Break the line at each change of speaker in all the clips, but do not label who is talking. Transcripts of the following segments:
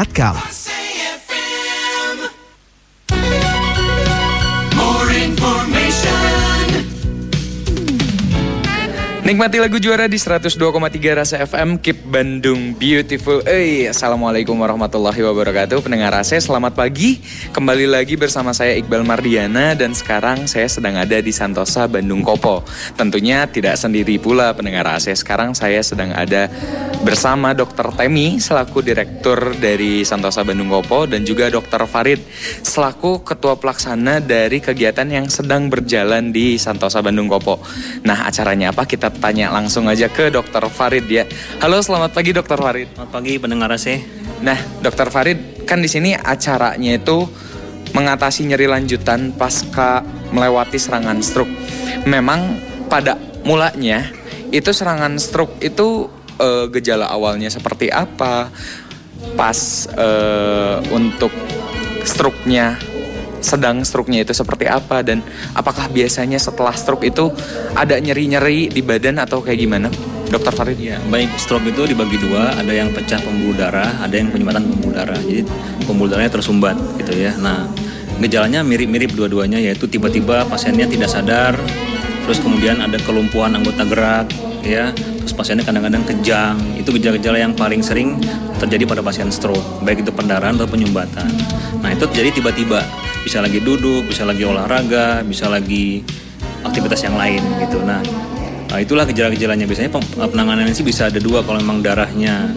Até.
Nikmati lagu juara di 102,3 Rasa FM Keep Bandung Beautiful Eh, Assalamualaikum warahmatullahi wabarakatuh Pendengar Rasa, selamat pagi Kembali lagi bersama saya Iqbal Mardiana Dan sekarang saya sedang ada di Santosa Bandung Kopo Tentunya tidak sendiri pula pendengar Rasa Sekarang saya sedang ada bersama Dr. Temi Selaku Direktur dari Santosa Bandung Kopo Dan juga Dr. Farid Selaku Ketua Pelaksana dari kegiatan yang sedang berjalan di Santosa Bandung Kopo Nah acaranya apa? Kita tanya langsung aja ke Dr. Farid ya. Halo, selamat pagi Dr. Farid.
Selamat pagi pendengar AC.
Nah, Dr. Farid, kan di sini acaranya itu mengatasi nyeri lanjutan pasca melewati serangan stroke. Memang pada mulanya itu serangan stroke itu eh, gejala awalnya seperti apa? Pas eh, untuk stroke-nya sedang stroke-nya itu seperti apa dan apakah biasanya setelah stroke itu ada nyeri-nyeri di badan atau kayak gimana? Dokter Farid.
Ya, baik stroke itu dibagi dua, ada yang pecah pembuluh darah, ada yang penyumbatan pembuluh darah. Jadi pembuluh darahnya tersumbat gitu ya. Nah, gejalanya mirip-mirip dua-duanya yaitu tiba-tiba pasiennya tidak sadar, terus kemudian ada kelumpuhan anggota gerak ya, terus pasiennya kadang-kadang kejang. Itu gejala-gejala yang paling sering terjadi pada pasien stroke, baik itu pendarahan atau penyumbatan. Nah, itu terjadi tiba-tiba. Bisa lagi duduk, bisa lagi olahraga, bisa lagi aktivitas yang lain gitu. Nah, Nah, itulah gejala-gejalanya. Biasanya penanganannya sih bisa ada dua kalau memang darahnya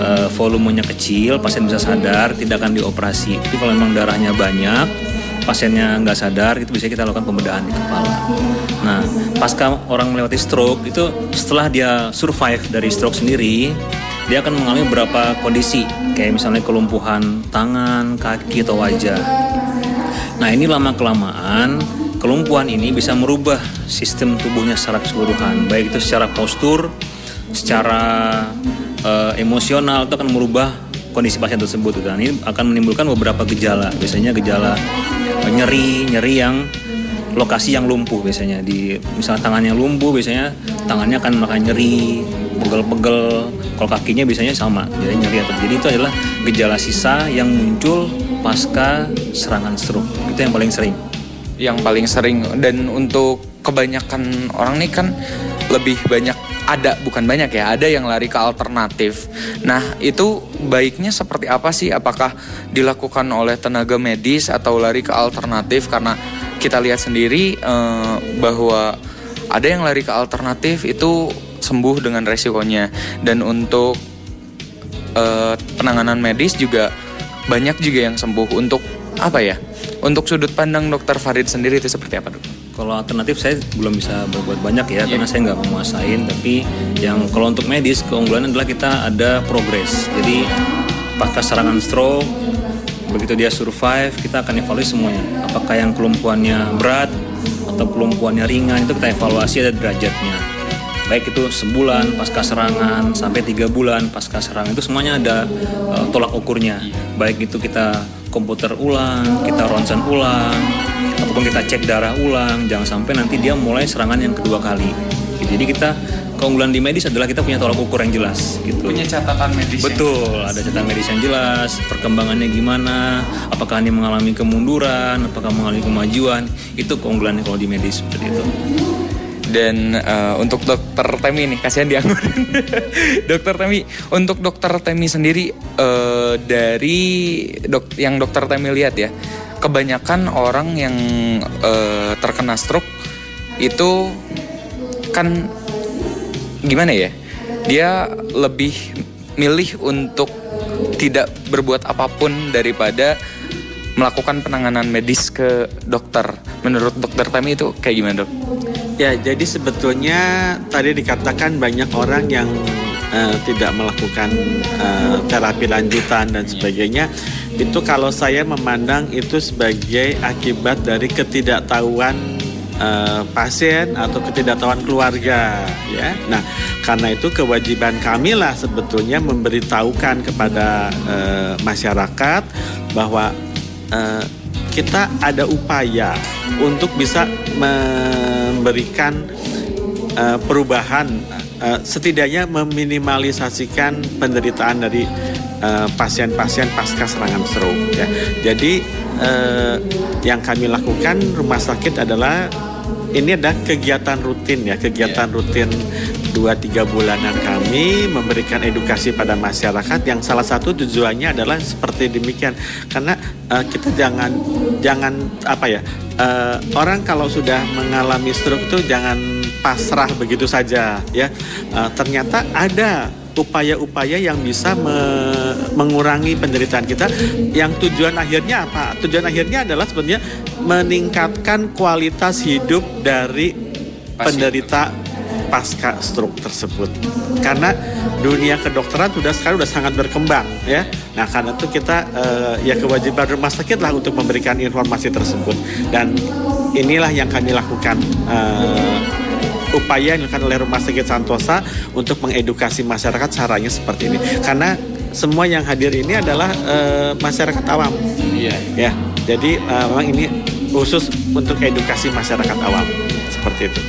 eh, volumenya kecil, pasien bisa sadar, tidak akan dioperasi. Tapi kalau memang darahnya banyak, pasiennya nggak sadar, itu bisa kita lakukan pembedahan di kepala. Nah, pasca orang melewati stroke itu setelah dia survive dari stroke sendiri, dia akan mengalami beberapa kondisi, kayak misalnya kelumpuhan tangan, kaki atau wajah. Nah ini lama kelamaan kelumpuhan ini bisa merubah sistem tubuhnya secara keseluruhan, baik itu secara postur, secara eh, emosional itu akan merubah kondisi pasien tersebut. Dan ini akan menimbulkan beberapa gejala, biasanya gejala eh, nyeri, nyeri yang lokasi yang lumpuh biasanya. Di misalnya tangannya lumpuh biasanya tangannya akan makan nyeri, pegel-pegel, kalau kakinya biasanya sama, jadi nyeri atau jadi itu adalah gejala sisa yang muncul pasca serangan stroke. Itu yang paling sering.
yang paling sering. Dan untuk kebanyakan orang nih kan lebih banyak ada bukan banyak ya ada yang lari ke alternatif. Nah itu baiknya seperti apa sih? Apakah dilakukan oleh tenaga medis atau lari ke alternatif? Karena kita lihat sendiri eh, bahwa ada yang lari ke alternatif itu sembuh dengan resikonya dan untuk eh, penanganan medis juga banyak juga yang sembuh untuk apa ya untuk sudut pandang dokter Farid sendiri itu seperti apa dok?
Kalau alternatif saya belum bisa berbuat banyak ya karena saya nggak menguasain. Tapi yang kalau untuk medis keunggulan adalah kita ada progres. Jadi pasca serangan stroke begitu dia survive kita akan evaluasi semuanya. Apakah yang kelumpuhannya berat atau kelumpuhannya ringan itu kita evaluasi ada derajatnya. Baik itu sebulan pasca serangan sampai tiga bulan pasca serangan itu semuanya ada eh, tolak ukurnya. Baik itu kita komputer ulang, kita ronsen ulang, ataupun kita cek darah ulang, jangan sampai nanti dia mulai serangan yang kedua kali. Gitu. Jadi kita keunggulan di medis adalah kita punya tolak ukur yang jelas gitu.
Punya catatan medis.
Betul, ada catatan medis yang jelas, perkembangannya gimana, apakah ini mengalami kemunduran, apakah mengalami kemajuan, itu keunggulannya kalau di medis seperti itu.
Dan eh, untuk dokter Temi nih, kasihan dianggurin. dokter Temi, untuk dokter Temi sendiri eh, dari dok yang dokter Temi lihat ya, kebanyakan orang yang eh, terkena stroke itu kan gimana ya? Dia lebih milih untuk tidak berbuat apa pun daripada melakukan penanganan medis ke dokter. Menurut dokter Temi itu kayak gimana dok?
Ya, jadi sebetulnya tadi dikatakan banyak orang yang eh, tidak melakukan eh, terapi lanjutan dan sebagainya. Itu kalau saya memandang itu sebagai akibat dari ketidaktahuan eh, pasien atau ketidaktahuan keluarga, ya. Nah, karena itu kewajiban kami lah sebetulnya memberitahukan kepada eh, masyarakat bahwa eh, kita ada upaya untuk bisa memberikan eh, perubahan eh, setidaknya meminimalisasikan penderitaan dari eh, pasien-pasien pasca serangan stroke ya. Jadi eh, yang kami lakukan rumah sakit adalah ini ada kegiatan rutin ya, kegiatan rutin 2-3 bulanan kami memberikan edukasi pada masyarakat yang salah satu tujuannya adalah seperti demikian. Karena eh, kita jangan jangan apa ya? eh, orang kalau sudah mengalami stroke itu jangan pasrah begitu saja ya. Eh, ternyata ada upaya-upaya yang bisa me- mengurangi penderitaan kita yang tujuan akhirnya apa? Tujuan akhirnya adalah sebenarnya meningkatkan kualitas hidup dari penderita pasca stroke tersebut. Karena dunia kedokteran sudah sekarang sudah sangat berkembang ya. Nah, karena itu kita eh, ya kewajiban rumah sakit lah untuk memberikan informasi tersebut dan inilah yang kami lakukan eh, upaya yang dilakukan oleh Rumah Sakit Santosa untuk mengedukasi masyarakat caranya seperti ini. Karena semua yang hadir ini adalah eh, masyarakat awam.
Iya.
Ya, jadi eh, memang ini khusus untuk edukasi masyarakat awam seperti itu.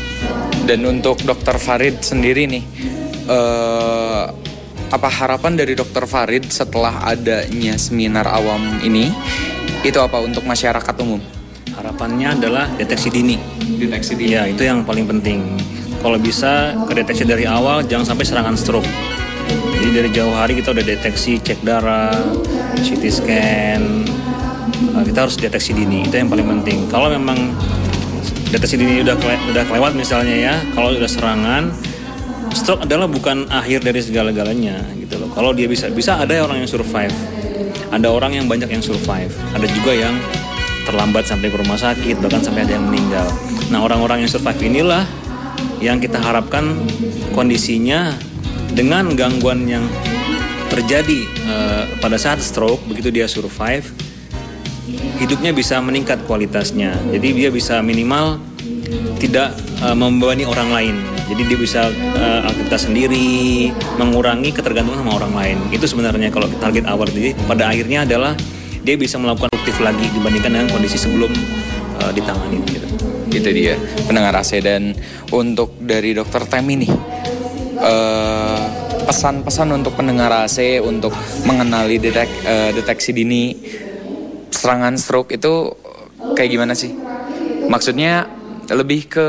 Dan untuk Dokter Farid sendiri nih, eh, apa harapan dari Dokter Farid setelah adanya seminar awam ini? Itu apa untuk masyarakat umum?
Harapannya adalah deteksi dini.
Deteksi dini.
Iya, itu yang paling penting. Kalau bisa kedeteksi dari awal, jangan sampai serangan stroke. Jadi dari jauh hari kita udah deteksi, cek darah, CT scan. Nah, kita harus deteksi dini, itu yang paling penting. Kalau memang deteksi dini udah kele- udah kelewat misalnya ya, kalau udah serangan, stroke adalah bukan akhir dari segala-galanya gitu loh. Kalau dia bisa bisa ada orang yang survive. Ada orang yang banyak yang survive. Ada juga yang terlambat sampai ke rumah sakit bahkan sampai ada yang meninggal. Nah, orang-orang yang survive inilah yang kita harapkan kondisinya dengan gangguan yang terjadi eh, pada saat stroke begitu dia survive hidupnya bisa meningkat kualitasnya. Jadi dia bisa minimal tidak eh, membebani orang lain. Jadi dia bisa eh, aktivitas sendiri, mengurangi ketergantungan sama orang lain. Itu sebenarnya kalau target awal. Jadi pada akhirnya adalah dia bisa melakukan aktif lagi dibandingkan dengan kondisi sebelum eh, ditangani. Gitu.
Itu dia pendengar AC dan untuk dari Dokter Temi nih eh, pesan-pesan untuk pendengar AC untuk mengenali detek, eh, deteksi dini serangan stroke itu kayak gimana sih? Maksudnya lebih ke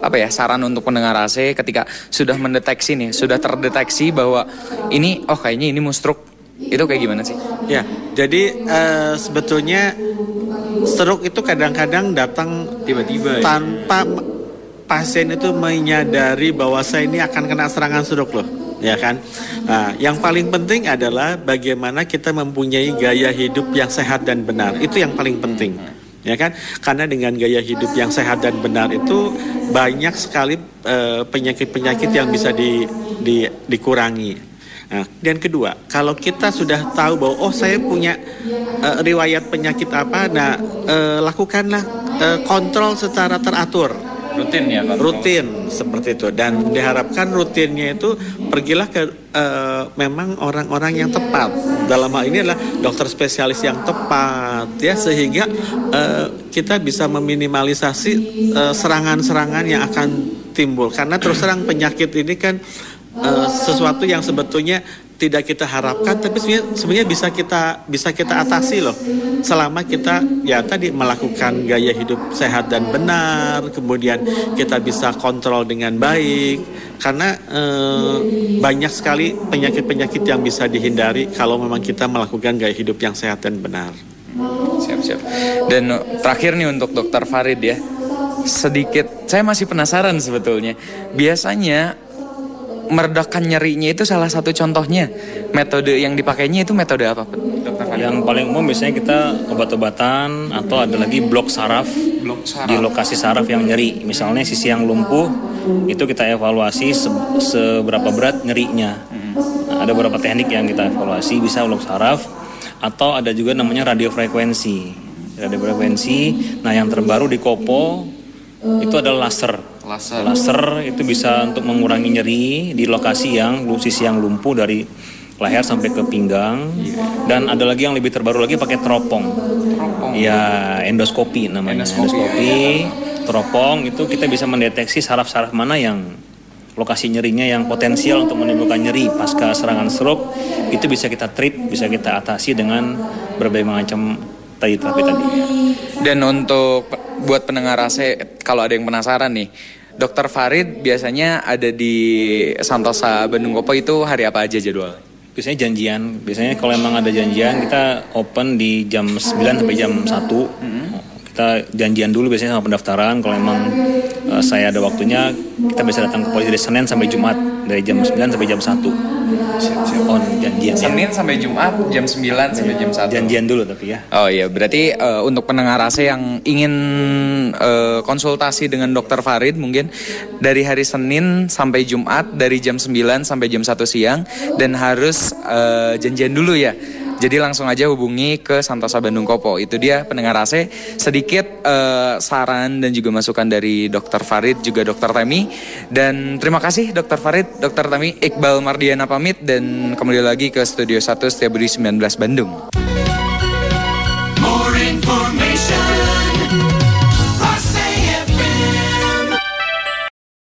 apa ya saran untuk pendengar AC ketika sudah mendeteksi nih sudah terdeteksi bahwa ini oh kayaknya ini mau stroke itu kayak gimana sih?
Ya, jadi eh, sebetulnya stroke itu kadang-kadang datang
Tiba-tiba ya?
tanpa m- pasien itu menyadari bahwa saya ini akan kena serangan stroke loh, ya kan? Nah, yang paling penting adalah bagaimana kita mempunyai gaya hidup yang sehat dan benar. Itu yang paling penting. Ya kan? Karena dengan gaya hidup yang sehat dan benar itu banyak sekali eh, penyakit-penyakit yang bisa di, di- dikurangi. Nah, dan kedua, kalau kita sudah tahu bahwa oh saya punya eh, riwayat penyakit apa, nah eh, lakukanlah eh, kontrol secara teratur,
Rutin ya Pak?
rutin seperti itu. Dan diharapkan rutinnya itu pergilah ke eh, memang orang-orang yang tepat. Dalam hal ini adalah dokter spesialis yang tepat, ya sehingga eh, kita bisa meminimalisasi eh, serangan-serangan yang akan timbul. Karena terus terang penyakit ini kan eh, sesuatu yang sebetulnya tidak kita harapkan tapi sebenarnya sebenarnya bisa kita bisa kita atasi loh selama kita ya tadi melakukan gaya hidup sehat dan benar kemudian kita bisa kontrol dengan baik karena eh, banyak sekali penyakit-penyakit yang bisa dihindari kalau memang kita melakukan gaya hidup yang sehat dan benar.
Siap siap. Dan uh, terakhir nih untuk Dokter Farid ya, sedikit saya masih penasaran sebetulnya. Biasanya meredakan nyerinya itu salah satu contohnya. Metode yang dipakainya itu metode apa? Dokter?
Yang paling umum biasanya kita obat-obatan atau ada lagi blok saraf
Blok saraf.
di lokasi saraf yang nyeri. Misalnya sisi yang lumpuh itu kita evaluasi se- seberapa berat nyerinya. Nah, ada beberapa teknik yang kita evaluasi bisa blok saraf atau ada juga namanya radiofrekuensi. Radiofrekuensi. Nah, yang terbaru di Kopo itu adalah laser.
Laser.
Laser itu bisa untuk mengurangi nyeri di lokasi yang sisi yang lumpuh dari leher sampai ke pinggang. Dan ada lagi yang lebih terbaru lagi pakai teropong.
Teropong.
Ya, endoskopi namanya.
Endoskopi.
Endoskopi, teropong itu kita bisa mendeteksi saraf-saraf mana yang lokasi nyerinya yang potensial untuk menimbulkan nyeri pasca serangan stroke itu bisa kita treat, bisa kita atasi dengan berbagai macam tadi terapi tadi.
Dan untuk buat pendengar AC, kalau ada yang penasaran nih, Dokter Farid biasanya ada di Santosa Bandung Kopo itu hari apa aja jadwal?
Biasanya janjian, biasanya kalau emang ada janjian kita open di jam 9 sampai jam 1. Kita janjian dulu biasanya sama pendaftaran. Kalau emang eh, saya ada waktunya, kita bisa datang ke polisi dari Senin sampai Jumat dari jam 9 sampai jam 1. On janjian.
Senin sampai Jumat jam 9 sampai jam 1.
Janjian dulu tapi ya.
Oh iya, berarti eh, untuk pendengar AC yang ingin eh, konsultasi dengan Dokter Farid mungkin dari hari Senin sampai Jumat dari jam 9 sampai jam 1 siang dan harus eh, janjian dulu ya. Jadi langsung aja hubungi ke Santosa Bandung Kopo. Itu dia pendengar AC sedikit eh, saran dan juga masukan dari Dokter Farid juga Dokter Temi. Dan terima kasih Dokter Farid, Dokter Temi, Iqbal Mardiana pamit dan kembali lagi ke Studio 1 Setiabudi 19 Bandung.